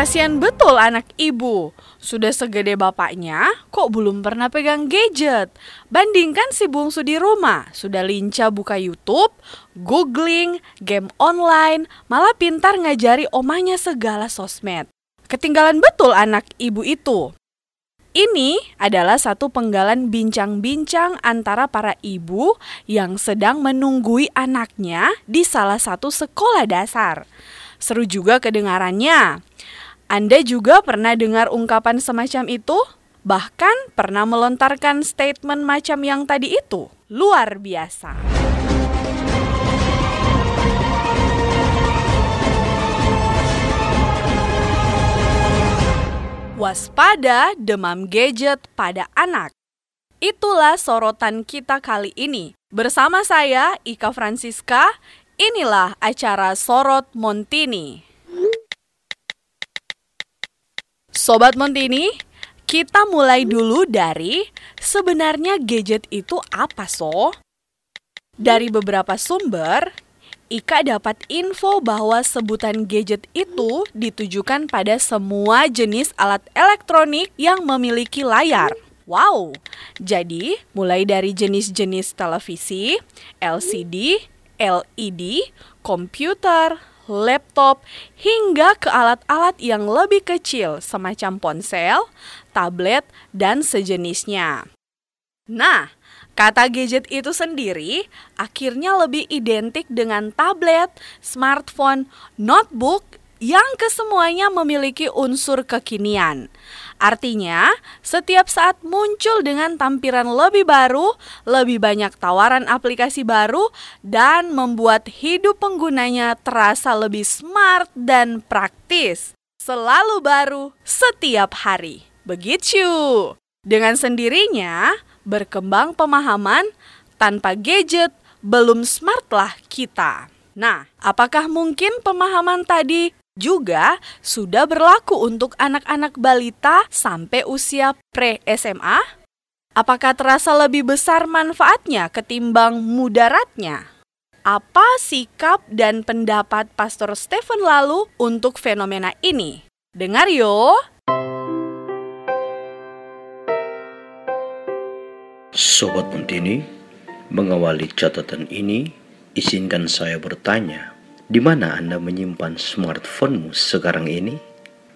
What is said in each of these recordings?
Kasian betul anak ibu. Sudah segede bapaknya, kok belum pernah pegang gadget. Bandingkan si bungsu di rumah, sudah lincah buka YouTube, googling, game online, malah pintar ngajari omanya segala sosmed. Ketinggalan betul anak ibu itu. Ini adalah satu penggalan bincang-bincang antara para ibu yang sedang menunggui anaknya di salah satu sekolah dasar. Seru juga kedengarannya. Anda juga pernah dengar ungkapan semacam itu? Bahkan pernah melontarkan statement macam yang tadi itu? Luar biasa. Waspada demam gadget pada anak. Itulah sorotan kita kali ini. Bersama saya, Ika Francisca, Inilah acara Sorot Montini. Sobat Montini, kita mulai dulu dari sebenarnya gadget itu apa so? Dari beberapa sumber, Ika dapat info bahwa sebutan gadget itu ditujukan pada semua jenis alat elektronik yang memiliki layar. Wow, jadi mulai dari jenis-jenis televisi, LCD, LED, komputer, laptop, hingga ke alat-alat yang lebih kecil semacam ponsel, tablet, dan sejenisnya. Nah, kata gadget itu sendiri akhirnya lebih identik dengan tablet, smartphone, notebook, yang kesemuanya memiliki unsur kekinian. Artinya, setiap saat muncul dengan tampilan lebih baru, lebih banyak tawaran aplikasi baru, dan membuat hidup penggunanya terasa lebih smart dan praktis. Selalu baru setiap hari. Begitu. Dengan sendirinya, berkembang pemahaman tanpa gadget belum smartlah kita. Nah, apakah mungkin pemahaman tadi juga sudah berlaku untuk anak-anak balita sampai usia pre-SMA? Apakah terasa lebih besar manfaatnya ketimbang mudaratnya? Apa sikap dan pendapat Pastor Stephen lalu untuk fenomena ini? Dengar yo! Sobat Montini, mengawali catatan ini, izinkan saya bertanya, di mana Anda menyimpan smartphone-mu sekarang ini?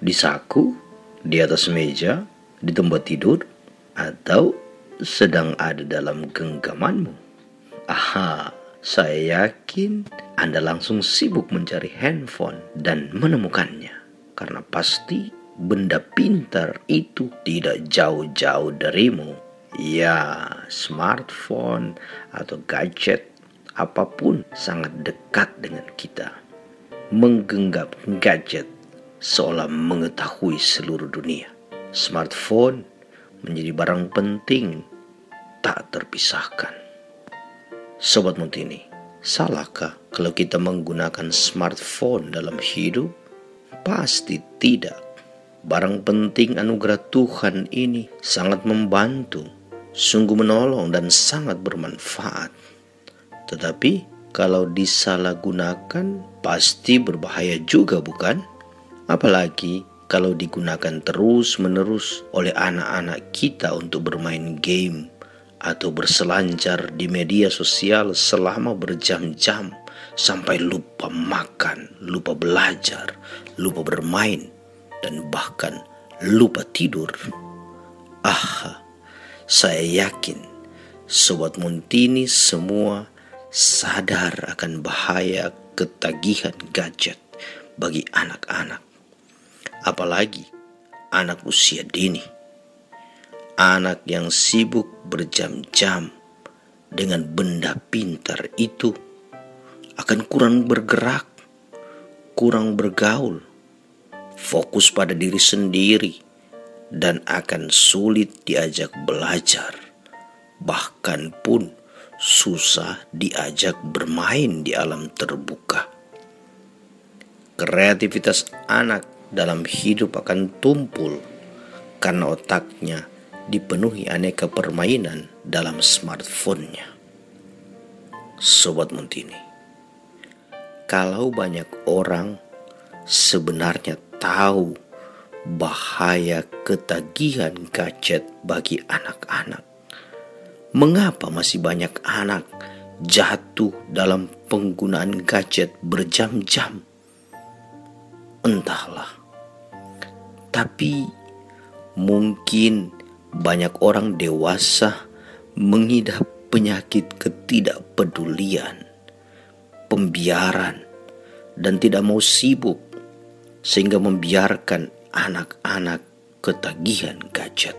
Di saku, di atas meja, di tempat tidur, atau sedang ada dalam genggamanmu? Aha, saya yakin Anda langsung sibuk mencari handphone dan menemukannya. Karena pasti benda pintar itu tidak jauh-jauh darimu. Ya, smartphone atau gadget apa pun sangat dekat dengan kita. Menggenggam gadget seolah mengetahui seluruh dunia. Smartphone menjadi barang penting tak terpisahkan. Sobat Mutini, salahkah kalau kita menggunakan smartphone dalam hidup? Pasti tidak. Barang penting anugerah Tuhan ini sangat membantu, sungguh menolong dan sangat bermanfaat tetapi kalau disalahgunakan pasti berbahaya juga bukan? Apalagi kalau digunakan terus-menerus oleh anak-anak kita untuk bermain game atau berselancar di media sosial selama berjam-jam sampai lupa makan, lupa belajar, lupa bermain, dan bahkan lupa tidur. Ah, saya yakin Sobat Muntini semua sadar akan bahaya ketagihan gadget bagi anak-anak, apalagi anak usia dini. Anak yang sibuk berjam-jam dengan benda pintar itu akan kurang bergerak, kurang bergaul, fokus pada diri sendiri, dan akan sulit diajak belajar, bahkan pun susah diajak bermain di alam terbuka. Kreativitas anak dalam hidup akan tumpul karena otaknya dipenuhi aneka permainan dalam smartphone-nya. Sobat Muntini, kalau banyak orang sebenarnya tahu bahaya ketagihan gadget bagi anak-anak. Mengapa masih banyak anak jatuh dalam penggunaan gadget berjam-jam? Entahlah. Tapi mungkin banyak orang dewasa mengidap penyakit ketidakpedulian, pembiaran, dan tidak mau sibuk sehingga membiarkan anak-anak ketagihan gadget.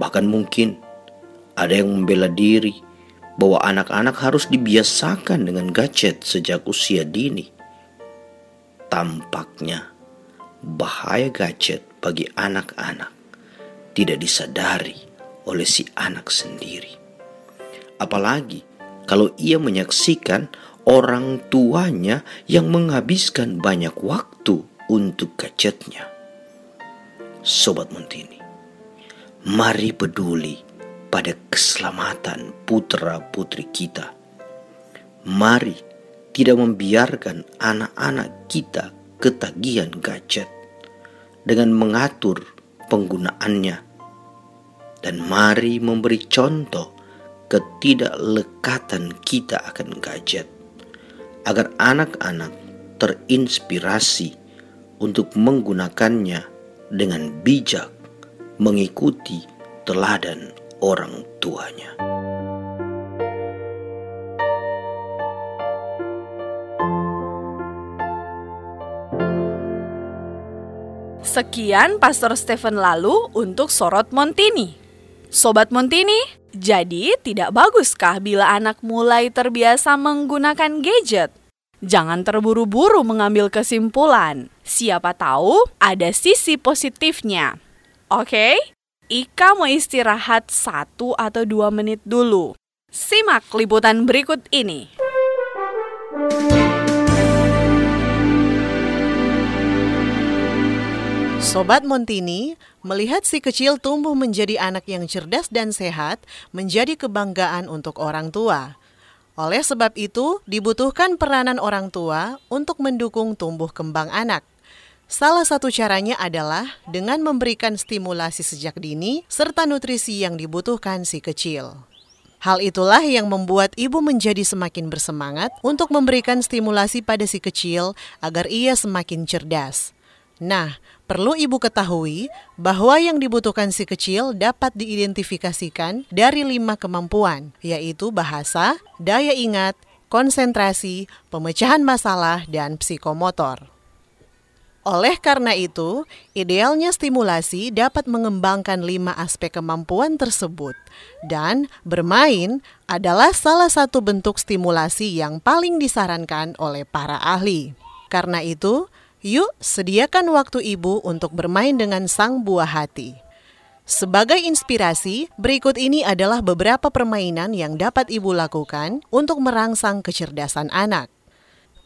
Bahkan mungkin ada yang membela diri bahwa anak-anak harus dibiasakan dengan gadget sejak usia dini. Tampaknya bahaya gadget bagi anak-anak tidak disadari oleh si anak sendiri. Apalagi kalau ia menyaksikan orang tuanya yang menghabiskan banyak waktu untuk gadgetnya. Sobat Montini, mari peduli pada keselamatan putra-putri kita. Mari tidak membiarkan anak-anak kita ketagihan gadget dengan mengatur penggunaannya. Dan mari memberi contoh ketidaklekatan kita akan gadget agar anak-anak terinspirasi untuk menggunakannya dengan bijak mengikuti teladan orang tuanya. Sekian Pastor Stephen lalu untuk Sorot Montini. Sobat Montini, jadi tidak baguskah bila anak mulai terbiasa menggunakan gadget? Jangan terburu-buru mengambil kesimpulan. Siapa tahu ada sisi positifnya. Oke? Ika mau istirahat satu atau dua menit dulu. Simak liputan berikut ini. Sobat Montini, melihat si kecil tumbuh menjadi anak yang cerdas dan sehat menjadi kebanggaan untuk orang tua. Oleh sebab itu, dibutuhkan peranan orang tua untuk mendukung tumbuh kembang anak. Salah satu caranya adalah dengan memberikan stimulasi sejak dini serta nutrisi yang dibutuhkan si kecil. Hal itulah yang membuat ibu menjadi semakin bersemangat untuk memberikan stimulasi pada si kecil agar ia semakin cerdas. Nah, perlu ibu ketahui bahwa yang dibutuhkan si kecil dapat diidentifikasikan dari lima kemampuan, yaitu bahasa, daya ingat, konsentrasi, pemecahan masalah, dan psikomotor. Oleh karena itu, idealnya stimulasi dapat mengembangkan lima aspek kemampuan tersebut, dan bermain adalah salah satu bentuk stimulasi yang paling disarankan oleh para ahli. Karena itu, Yuk, sediakan waktu ibu untuk bermain dengan sang buah hati. Sebagai inspirasi, berikut ini adalah beberapa permainan yang dapat ibu lakukan untuk merangsang kecerdasan anak.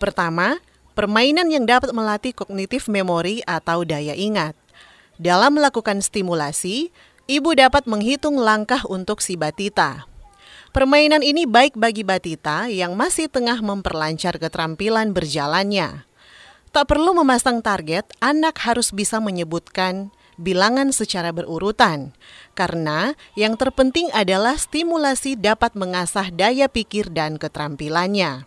Pertama, permainan yang dapat melatih kognitif memori atau daya ingat. Dalam melakukan stimulasi, ibu dapat menghitung langkah untuk si batita. Permainan ini baik bagi batita yang masih tengah memperlancar keterampilan berjalannya. Tak perlu memasang target, anak harus bisa menyebutkan bilangan secara berurutan, karena yang terpenting adalah stimulasi dapat mengasah daya pikir dan keterampilannya.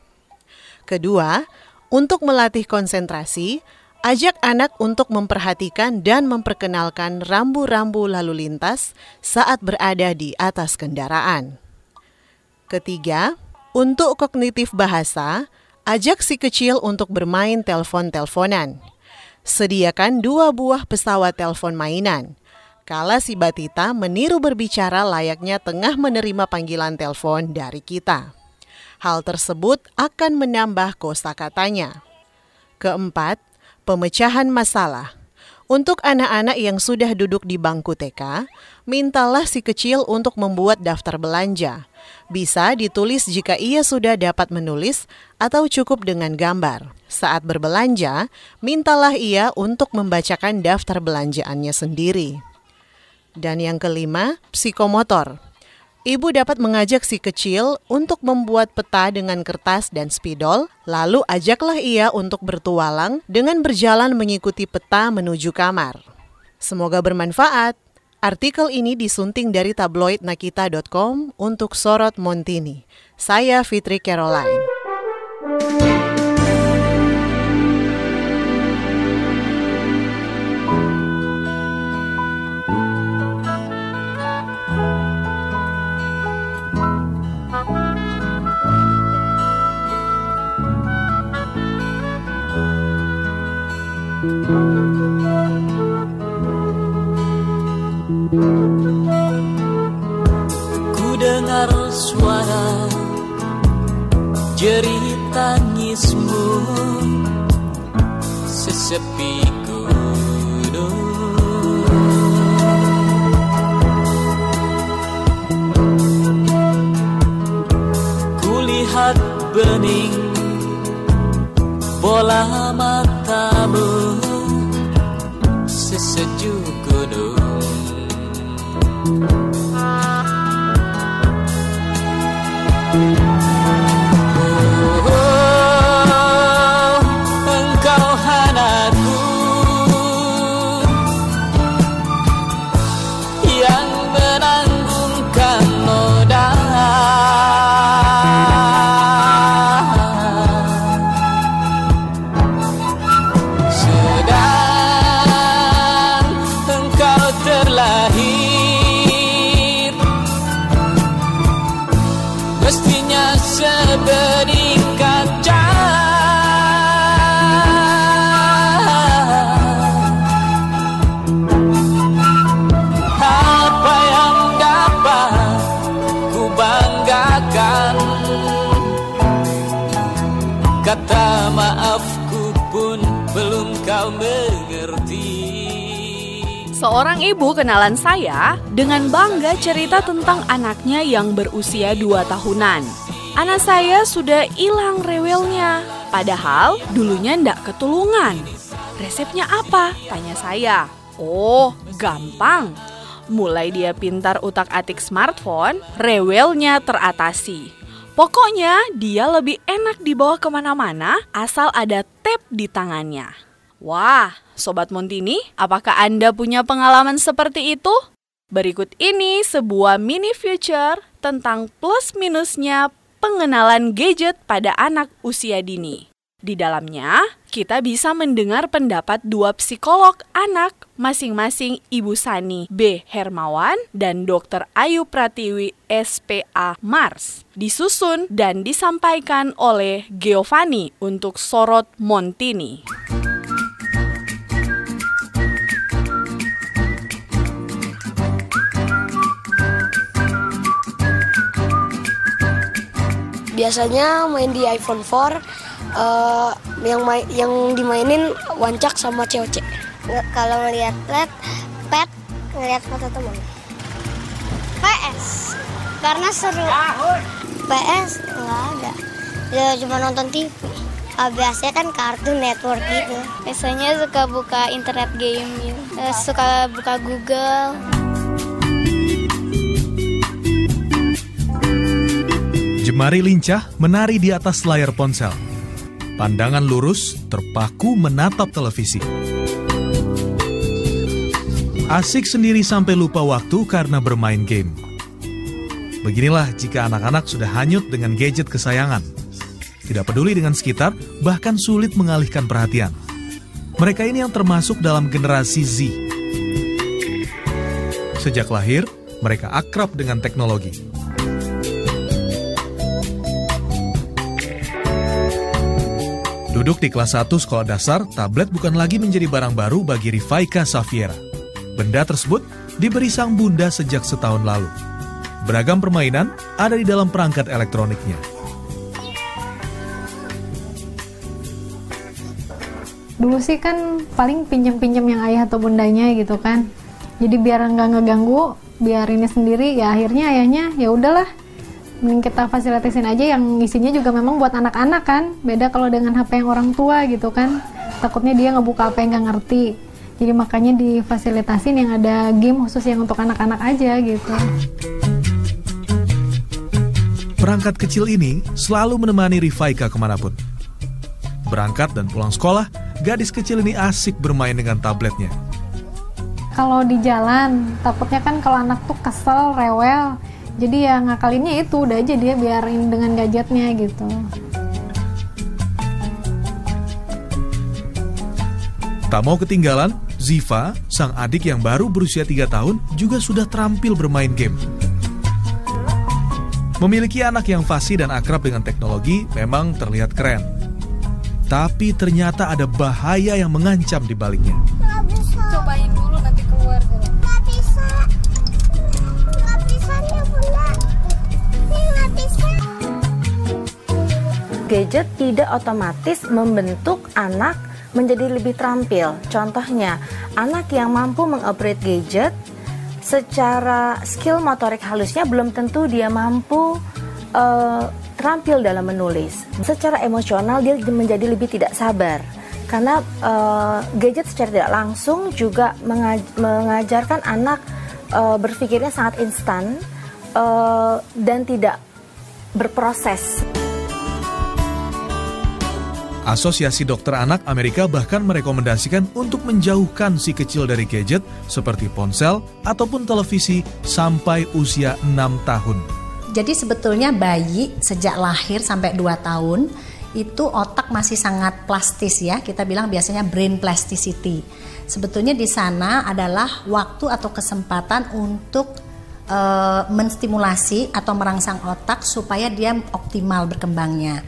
Kedua, untuk melatih konsentrasi, ajak anak untuk memperhatikan dan memperkenalkan rambu-rambu lalu lintas saat berada di atas kendaraan. Ketiga, untuk kognitif bahasa, Ajak si kecil untuk bermain telepon-teleponan. Sediakan dua buah pesawat telepon mainan. Kala si Batita meniru berbicara layaknya tengah menerima panggilan telepon dari kita. Hal tersebut akan menambah kosakatanya. Keempat, pemecahan masalah. Untuk anak-anak yang sudah duduk di bangku TK, mintalah si kecil untuk membuat daftar belanja. Bisa ditulis jika ia sudah dapat menulis atau cukup dengan gambar. Saat berbelanja, mintalah ia untuk membacakan daftar belanjaannya sendiri. Dan yang kelima, psikomotor. Ibu dapat mengajak si kecil untuk membuat peta dengan kertas dan spidol, lalu ajaklah ia untuk bertualang dengan berjalan mengikuti peta menuju kamar. Semoga bermanfaat. Artikel ini disunting dari tabloid nakita.com untuk Sorot Montini. Saya Fitri Caroline. Ku dengar suara jerit tangismu sesepi gunung Kulihat bening bola matamu sesejuk gunung Oh, mestinya sebening Seorang ibu kenalan saya dengan bangga cerita tentang anaknya yang berusia 2 tahunan. Anak saya sudah hilang rewelnya, padahal dulunya ndak ketulungan. Resepnya apa? Tanya saya. Oh, gampang. Mulai dia pintar utak-atik smartphone, rewelnya teratasi. Pokoknya dia lebih enak dibawa ke mana-mana asal ada tap di tangannya. Wah, Sobat Montini, apakah Anda punya pengalaman seperti itu? Berikut ini sebuah mini future tentang plus minusnya pengenalan gadget pada anak usia dini. Di dalamnya, kita bisa mendengar pendapat dua psikolog anak, masing-masing Ibu Sani B. Hermawan dan Dr. Ayu Pratiwi SPA Mars. Disusun dan disampaikan oleh Giovanni untuk Sorot Montini. Biasanya main di iPhone 4 eh, yang main yang dimainin wancak sama COC. Kalau ngelihat pet, pet ngelihat foto teman. PS karena seru. PS nggak ada. Ya cuma nonton TV. Biasanya kan kartun network gitu. Biasanya suka buka internet game gitu. Eh, suka buka Google. Jemari lincah menari di atas layar ponsel. Pandangan lurus terpaku menatap televisi. Asik sendiri sampai lupa waktu karena bermain game. Beginilah jika anak-anak sudah hanyut dengan gadget kesayangan. Tidak peduli dengan sekitar, bahkan sulit mengalihkan perhatian. Mereka ini yang termasuk dalam generasi Z. Sejak lahir, mereka akrab dengan teknologi. Duduk di kelas 1 sekolah dasar, tablet bukan lagi menjadi barang baru bagi Rifaika Safiera. Benda tersebut diberi sang bunda sejak setahun lalu. Beragam permainan ada di dalam perangkat elektroniknya. dulu sih kan paling pinjam-pinjam yang ayah atau bundanya gitu kan jadi biar nggak ngeganggu biar ini sendiri ya akhirnya ayahnya ya udahlah mending kita fasilitasin aja yang isinya juga memang buat anak-anak kan beda kalau dengan HP yang orang tua gitu kan takutnya dia ngebuka apa yang nggak ngerti jadi makanya difasilitasin yang ada game khusus yang untuk anak-anak aja gitu Perangkat kecil ini selalu menemani Rifaika ke mana pun. Berangkat dan pulang sekolah, gadis kecil ini asik bermain dengan tabletnya. Kalau di jalan, takutnya kan kalau anak tuh kesel, rewel. Jadi ya ngakalinnya itu udah aja dia biarin dengan gadgetnya gitu. Tak mau ketinggalan, Ziva, sang adik yang baru berusia 3 tahun, juga sudah terampil bermain game. Memiliki anak yang fasih dan akrab dengan teknologi memang terlihat keren. Tapi ternyata ada bahaya yang mengancam di baliknya. Cobain gadget tidak otomatis membentuk anak menjadi lebih terampil. Contohnya, anak yang mampu mengoperate gadget secara skill motorik halusnya belum tentu dia mampu eh, terampil dalam menulis. Secara emosional dia menjadi lebih tidak sabar. Karena eh, gadget secara tidak langsung juga mengaj- mengajarkan anak eh, berpikirnya sangat instan eh, dan tidak berproses. Asosiasi Dokter Anak Amerika bahkan merekomendasikan untuk menjauhkan si kecil dari gadget seperti ponsel ataupun televisi sampai usia 6 tahun. Jadi sebetulnya bayi sejak lahir sampai 2 tahun itu otak masih sangat plastis ya. Kita bilang biasanya brain plasticity. Sebetulnya di sana adalah waktu atau kesempatan untuk eh, menstimulasi atau merangsang otak supaya dia optimal berkembangnya.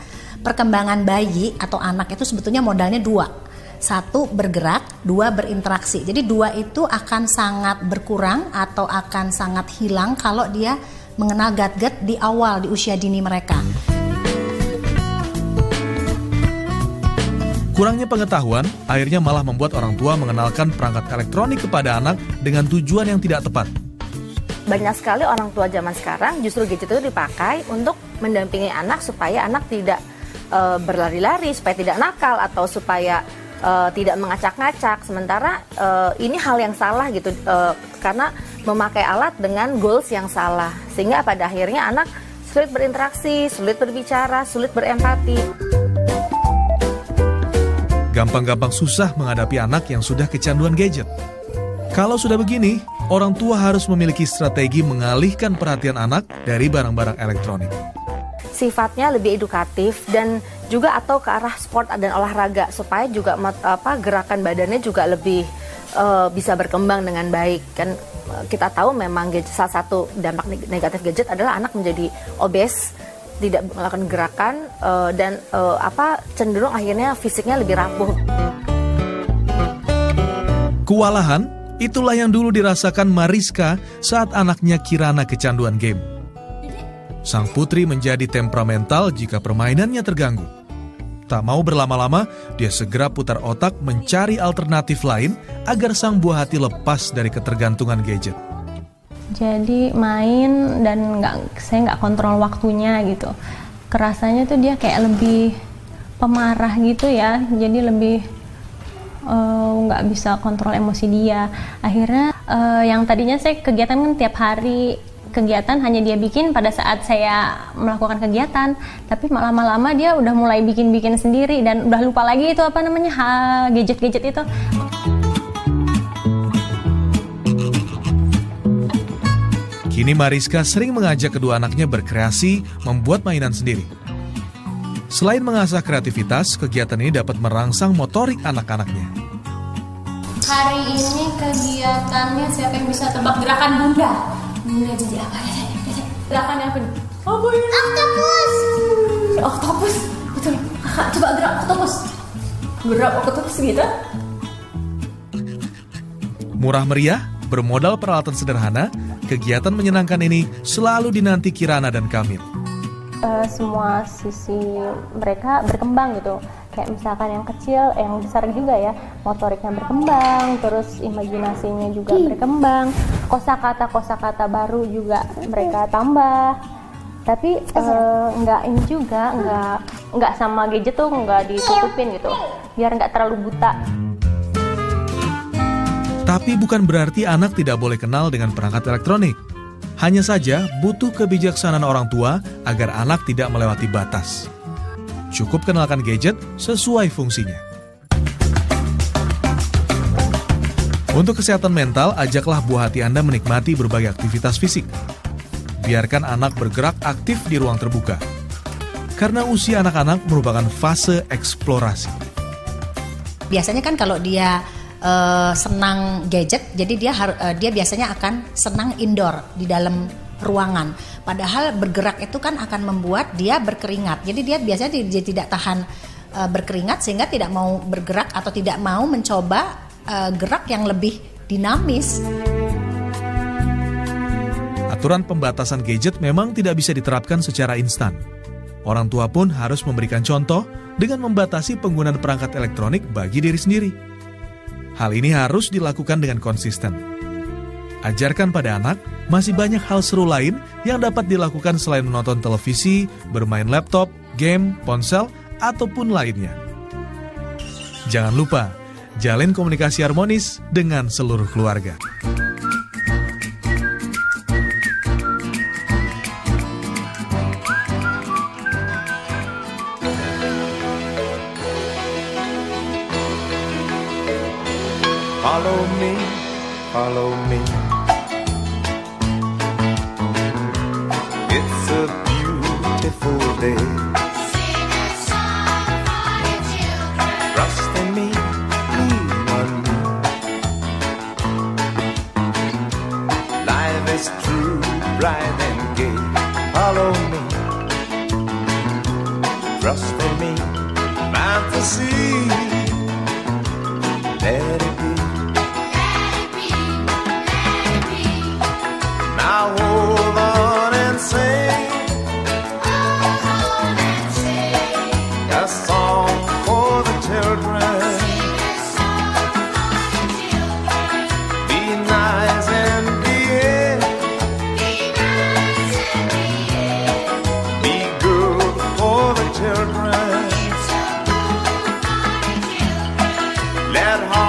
Perkembangan bayi atau anak itu sebetulnya modalnya dua. Satu bergerak, dua berinteraksi. Jadi dua itu akan sangat berkurang atau akan sangat hilang kalau dia mengenal gadget di awal di usia dini mereka. Kurangnya pengetahuan akhirnya malah membuat orang tua mengenalkan perangkat elektronik kepada anak dengan tujuan yang tidak tepat. banyak sekali orang tua zaman sekarang justru gadget itu dipakai untuk mendampingi anak supaya anak tidak eh, berlari-lari, supaya tidak nakal atau supaya eh, tidak mengacak-ngacak. Sementara eh, ini hal yang salah gitu eh, karena memakai alat dengan goals yang salah sehingga pada akhirnya anak sulit berinteraksi, sulit berbicara, sulit berempati. Gampang-gampang susah menghadapi anak yang sudah kecanduan gadget. Kalau sudah begini, orang tua harus memiliki strategi mengalihkan perhatian anak dari barang-barang elektronik. Sifatnya lebih edukatif dan juga atau ke arah sport dan olahraga supaya juga apa gerakan badannya juga lebih eh, bisa berkembang dengan baik kan eh, kita tahu memang gadget, salah satu dampak neg- negatif gadget adalah anak menjadi obes tidak melakukan gerakan eh, dan eh, apa cenderung akhirnya fisiknya lebih rapuh. Kewalahan, itulah yang dulu dirasakan Mariska saat anaknya Kirana kecanduan game. Sang putri menjadi temperamental jika permainannya terganggu. Tak mau berlama-lama, dia segera putar otak mencari alternatif lain agar sang buah hati lepas dari ketergantungan gadget. jadi main dan nggak saya nggak kontrol waktunya gitu kerasanya tuh dia kayak lebih pemarah gitu ya jadi lebih eh, nggak bisa kontrol emosi dia akhirnya eh, yang tadinya saya kegiatan kan tiap hari kegiatan hanya dia bikin pada saat saya melakukan kegiatan tapi lama-lama dia udah mulai bikin-bikin sendiri dan udah lupa lagi itu apa namanya gadget-gadget itu Kini Mariska sering mengajak kedua anaknya berkreasi membuat mainan sendiri. Selain mengasah kreativitas, kegiatan ini dapat merangsang motorik anak-anaknya. Hari ini kegiatannya siapa yang bisa tebak gerakan bunda? Bunda jadi apa ya? Gerakan apa nih? Apa ini? Oktopus. Oktopus. Betul. Kakak coba gerak oktopus. Gerak oktopus gitu. Murah meriah, bermodal peralatan sederhana, kegiatan menyenangkan ini selalu dinanti Kirana dan Kamil. Eh, semua sisi mereka berkembang gitu. Kayak misalkan yang kecil, yang besar juga ya, motoriknya berkembang, terus imajinasinya juga berkembang, kosakata kosakata baru juga mereka tambah. Tapi eh, nggak ini juga, nggak nggak sama gadget tuh nggak ditutupin gitu, biar nggak terlalu buta. Tapi bukan berarti anak tidak boleh kenal dengan perangkat elektronik. Hanya saja butuh kebijaksanaan orang tua agar anak tidak melewati batas. Cukup kenalkan gadget sesuai fungsinya. Untuk kesehatan mental, ajaklah buah hati Anda menikmati berbagai aktivitas fisik. Biarkan anak bergerak aktif di ruang terbuka. Karena usia anak-anak merupakan fase eksplorasi. Biasanya kan kalau dia uh, senang gadget, jadi dia uh, dia biasanya akan senang indoor di dalam ruangan. Padahal bergerak itu kan akan membuat dia berkeringat. Jadi dia biasanya dia, tidak tahan uh, berkeringat sehingga tidak mau bergerak atau tidak mau mencoba uh, gerak yang lebih dinamis. Aturan pembatasan gadget memang tidak bisa diterapkan secara instan. Orang tua pun harus memberikan contoh dengan membatasi penggunaan perangkat elektronik bagi diri sendiri. Hal ini harus dilakukan dengan konsisten. Ajarkan pada anak masih banyak hal seru lain yang dapat dilakukan selain menonton televisi, bermain laptop, game, ponsel, ataupun lainnya. Jangan lupa, jalin komunikasi harmonis dengan seluruh keluarga. Follow me, follow me. Day. Let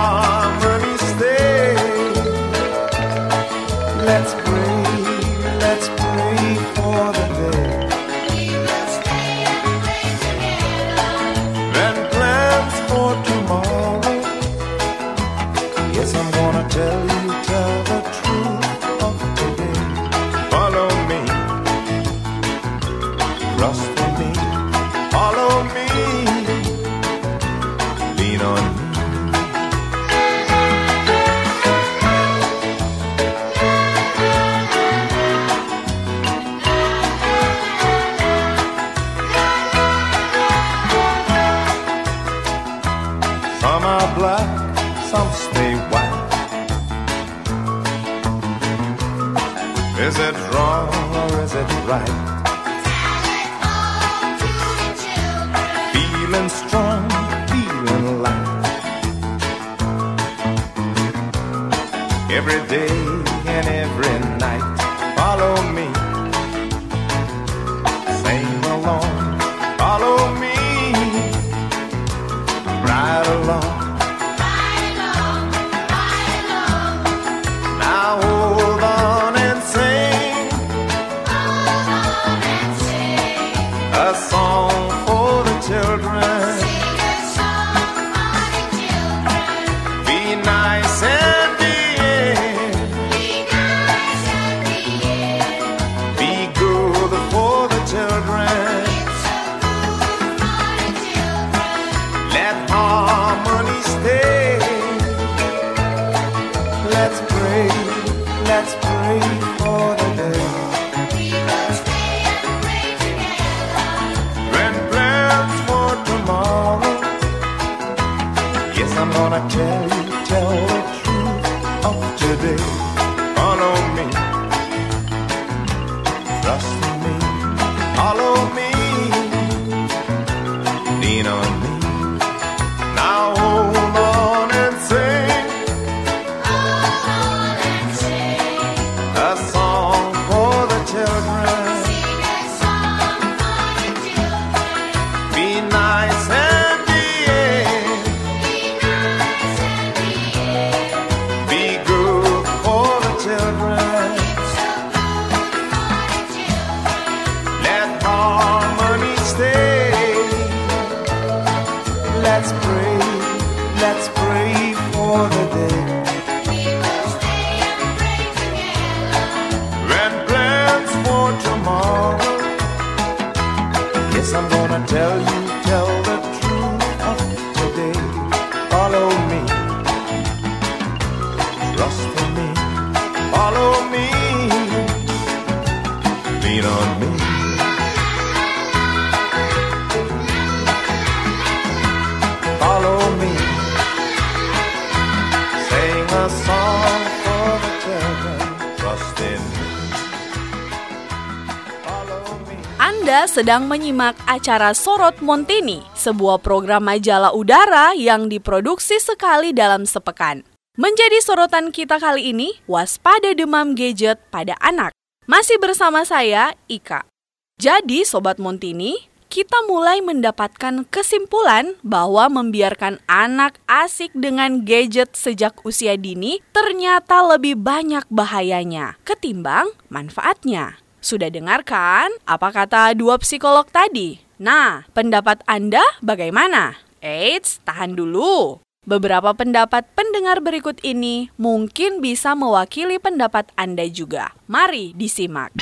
sedang menyimak acara Sorot Montini, sebuah program majalah udara yang diproduksi sekali dalam sepekan. Menjadi sorotan kita kali ini, waspada demam gadget pada anak. Masih bersama saya, Ika. Jadi, Sobat Montini, kita mulai mendapatkan kesimpulan bahwa membiarkan anak asik dengan gadget sejak usia dini ternyata lebih banyak bahayanya ketimbang manfaatnya. Sudah dengarkan apa kata dua psikolog tadi? Nah, pendapat Anda bagaimana? Eits, tahan dulu. Beberapa pendapat pendengar berikut ini mungkin bisa mewakili pendapat Anda juga. Mari disimak.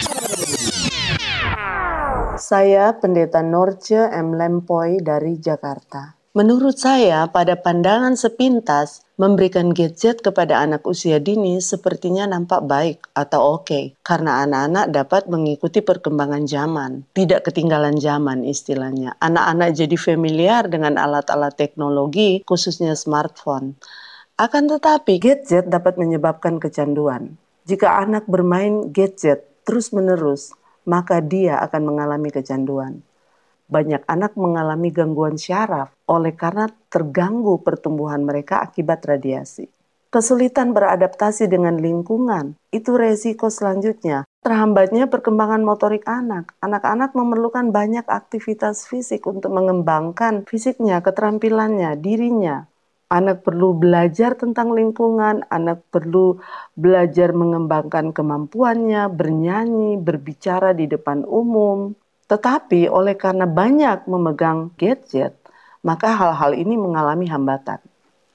Saya Pendeta Norce M. Lempoy dari Jakarta. Menurut saya, pada pandangan sepintas, memberikan gadget kepada anak usia dini sepertinya nampak baik atau oke, karena anak-anak dapat mengikuti perkembangan zaman, tidak ketinggalan zaman istilahnya. Anak-anak jadi familiar dengan alat-alat teknologi, khususnya smartphone. Akan tetapi, gadget dapat menyebabkan kecanduan. Jika anak bermain gadget terus-menerus, maka dia akan mengalami kecanduan. Banyak anak mengalami gangguan syaraf oleh karena terganggu pertumbuhan mereka akibat radiasi. Kesulitan beradaptasi dengan lingkungan itu resiko selanjutnya. Terhambatnya perkembangan motorik anak. Anak-anak memerlukan banyak aktivitas fisik untuk mengembangkan fisiknya, keterampilannya, dirinya. Anak perlu belajar tentang lingkungan, anak perlu belajar mengembangkan kemampuannya, bernyanyi, berbicara di depan umum. Tetapi oleh karena banyak memegang gadget, maka hal-hal ini mengalami hambatan.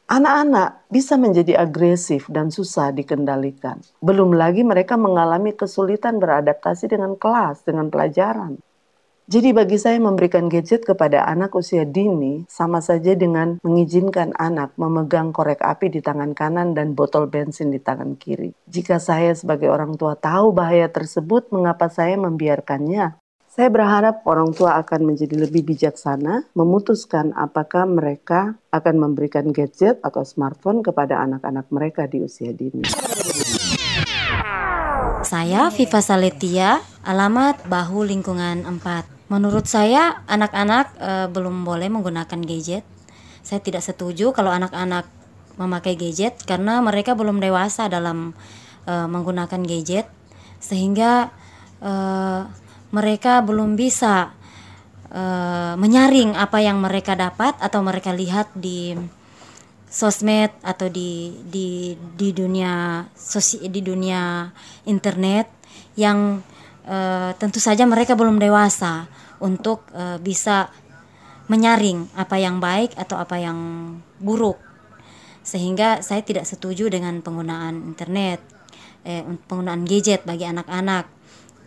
Anak-anak bisa menjadi agresif dan susah dikendalikan. Belum lagi mereka mengalami kesulitan beradaptasi dengan kelas, dengan pelajaran. Jadi bagi saya memberikan gadget kepada anak usia dini sama saja dengan mengizinkan anak memegang korek api di tangan kanan dan botol bensin di tangan kiri. Jika saya sebagai orang tua tahu bahaya tersebut, mengapa saya membiarkannya? Saya berharap orang tua akan menjadi lebih bijaksana, memutuskan apakah mereka akan memberikan gadget atau smartphone kepada anak-anak mereka di usia dini. Saya Viva Saletia, alamat Bahu Lingkungan 4. Menurut saya anak-anak e, belum boleh menggunakan gadget. Saya tidak setuju kalau anak-anak memakai gadget karena mereka belum dewasa dalam e, menggunakan gadget sehingga e, mereka belum bisa uh, menyaring apa yang mereka dapat atau mereka lihat di sosmed atau di di di dunia sosi di dunia internet yang uh, tentu saja mereka belum dewasa untuk uh, bisa menyaring apa yang baik atau apa yang buruk. Sehingga saya tidak setuju dengan penggunaan internet eh, penggunaan gadget bagi anak-anak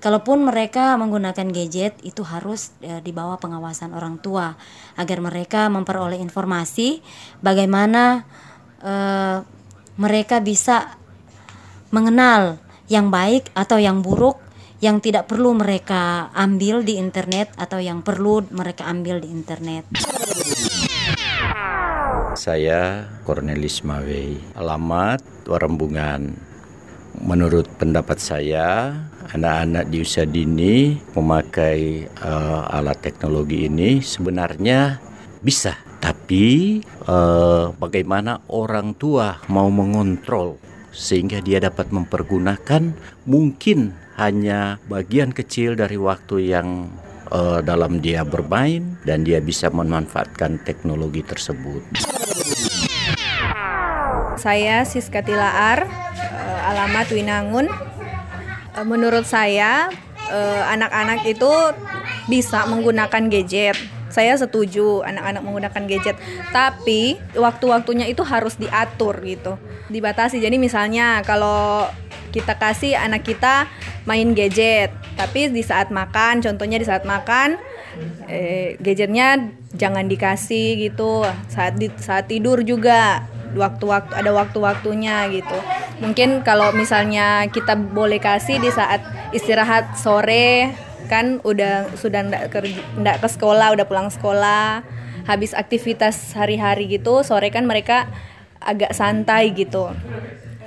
Kalaupun mereka menggunakan gadget itu harus e, di bawah pengawasan orang tua agar mereka memperoleh informasi bagaimana e, mereka bisa mengenal yang baik atau yang buruk yang tidak perlu mereka ambil di internet atau yang perlu mereka ambil di internet. Saya Cornelis Mawei, alamat Warembungan. Menurut pendapat saya, anak-anak di usia dini memakai uh, alat teknologi ini sebenarnya bisa, tapi uh, bagaimana orang tua mau mengontrol sehingga dia dapat mempergunakan? Mungkin hanya bagian kecil dari waktu yang uh, dalam dia bermain dan dia bisa memanfaatkan teknologi tersebut. Saya Siska Tilaar, alamat Winangun. Menurut saya anak-anak itu bisa menggunakan gadget. Saya setuju anak-anak menggunakan gadget, tapi waktu-waktunya itu harus diatur gitu, dibatasi. Jadi misalnya kalau kita kasih anak kita main gadget tapi di saat makan contohnya di saat makan eh, gadgetnya jangan dikasih gitu saat di, saat tidur juga waktu-waktu ada waktu-waktunya gitu. Mungkin kalau misalnya kita boleh kasih di saat istirahat sore kan udah sudah ndak ke, ndak ke sekolah udah pulang sekolah habis aktivitas hari-hari gitu sore kan mereka agak santai gitu.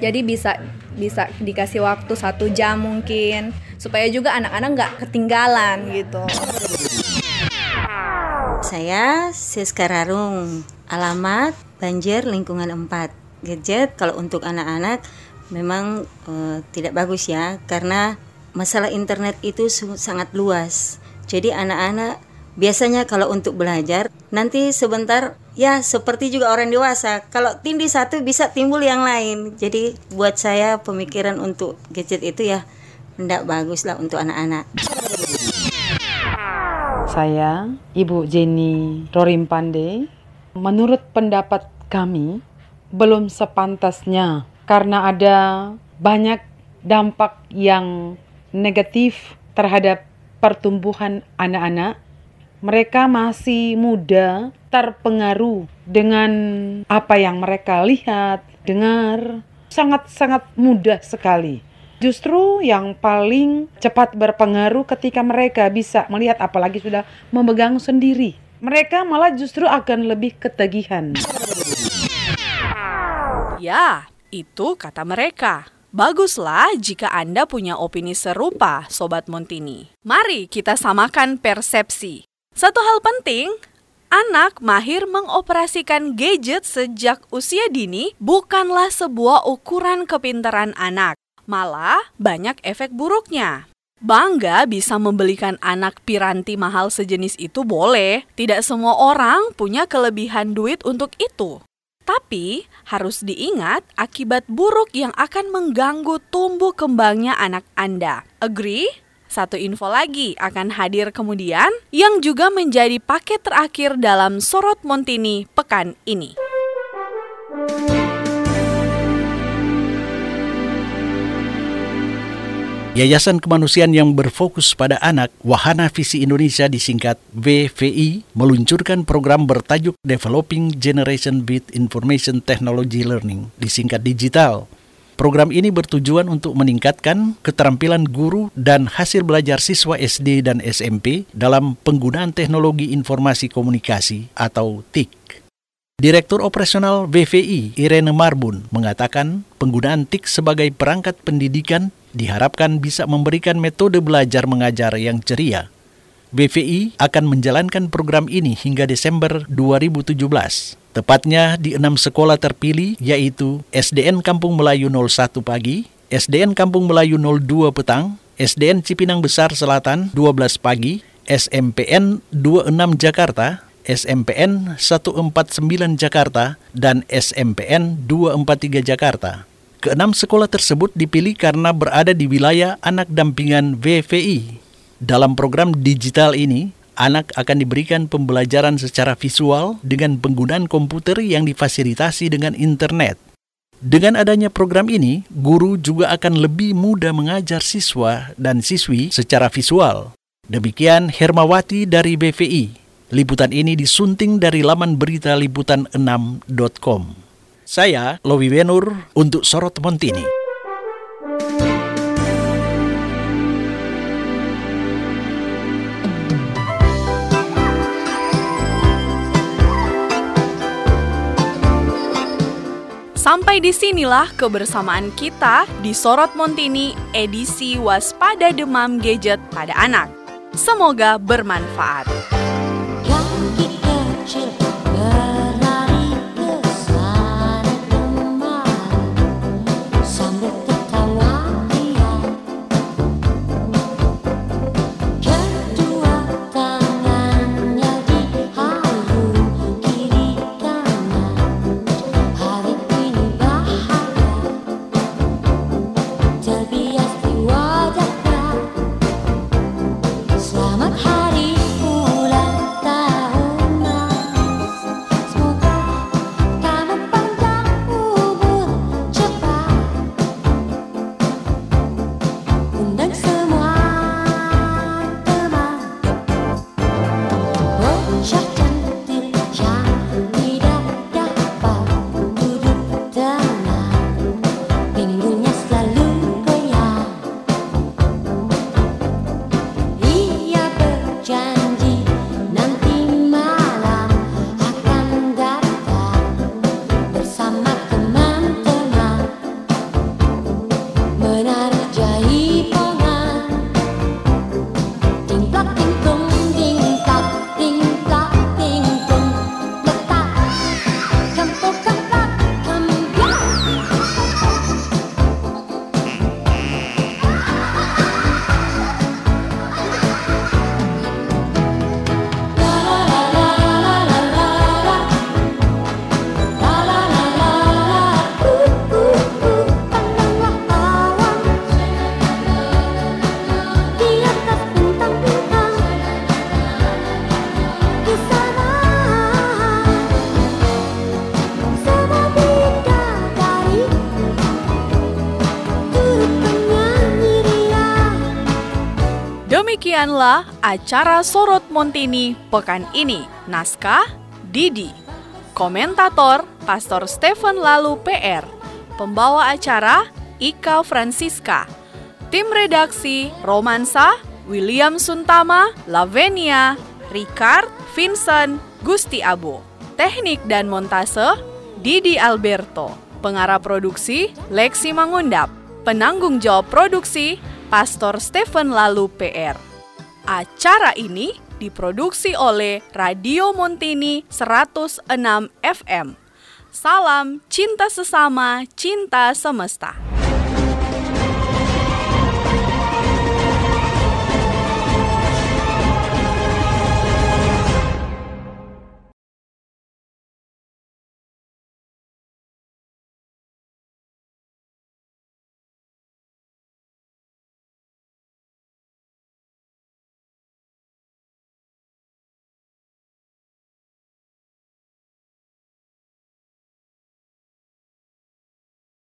Jadi bisa bisa dikasih waktu satu jam mungkin supaya juga anak-anak nggak ketinggalan gitu. Saya Siska Rarung, alamat Banjir Lingkungan 4. Gadget kalau untuk anak-anak memang eh, tidak bagus ya karena masalah internet itu sangat luas. Jadi anak-anak biasanya kalau untuk belajar nanti sebentar ya seperti juga orang dewasa kalau tindih satu bisa timbul yang lain. Jadi buat saya pemikiran untuk gadget itu ya tidak bagus lah untuk anak-anak. Saya, Ibu Jenny Rorimpande, menurut pendapat kami belum sepantasnya karena ada banyak dampak yang negatif terhadap pertumbuhan anak-anak. Mereka masih muda, terpengaruh dengan apa yang mereka lihat, dengar, sangat-sangat mudah sekali. Justru yang paling cepat berpengaruh ketika mereka bisa melihat apalagi sudah memegang sendiri. Mereka malah justru akan lebih ketagihan. Ya, itu kata mereka. Baguslah jika Anda punya opini serupa, Sobat Montini. Mari kita samakan persepsi. Satu hal penting, anak mahir mengoperasikan gadget sejak usia dini bukanlah sebuah ukuran kepintaran anak. Malah banyak efek buruknya. Bangga bisa membelikan anak piranti mahal sejenis itu boleh. Tidak semua orang punya kelebihan duit untuk itu. Tapi harus diingat akibat buruk yang akan mengganggu tumbuh kembangnya anak Anda. Agree? Satu info lagi akan hadir kemudian yang juga menjadi paket terakhir dalam Sorot Montini pekan ini. Yayasan Kemanusiaan yang berfokus pada anak, Wahana Visi Indonesia disingkat WVI, meluncurkan program bertajuk Developing Generation with Information Technology Learning, disingkat digital. Program ini bertujuan untuk meningkatkan keterampilan guru dan hasil belajar siswa SD dan SMP dalam penggunaan teknologi informasi komunikasi atau TIK. Direktur Operasional WVI, Irene Marbun, mengatakan penggunaan TIK sebagai perangkat pendidikan diharapkan bisa memberikan metode belajar mengajar yang ceria. BVI akan menjalankan program ini hingga Desember 2017. Tepatnya di enam sekolah terpilih yaitu SDN Kampung Melayu 01 pagi, SDN Kampung Melayu 02 petang, SDN Cipinang Besar Selatan 12 pagi, SMPN 26 Jakarta, SMPN 149 Jakarta, dan SMPN 243 Jakarta. Keenam sekolah tersebut dipilih karena berada di wilayah anak dampingan VVI. Dalam program digital ini, anak akan diberikan pembelajaran secara visual dengan penggunaan komputer yang difasilitasi dengan internet. Dengan adanya program ini, guru juga akan lebih mudah mengajar siswa dan siswi secara visual. Demikian Hermawati dari BVI. Liputan ini disunting dari laman berita liputan6.com. Saya Lowi Wenur untuk Sorot Montini. Sampai di sinilah kebersamaan kita di Sorot Montini edisi Waspada Demam Gadget pada Anak. Semoga bermanfaat. Demikianlah acara Sorot Montini pekan ini. Naskah Didi. Komentator Pastor Stephen Lalu PR. Pembawa acara Ika Francisca. Tim redaksi Romansa, William Suntama, Lavenia, Ricard, Vincent, Gusti Abo. Teknik dan montase Didi Alberto. Pengarah produksi Lexi Mangundap. Penanggung jawab produksi Pastor Stephen Lalu PR. Acara ini diproduksi oleh Radio Montini 106 FM. Salam cinta sesama, cinta semesta.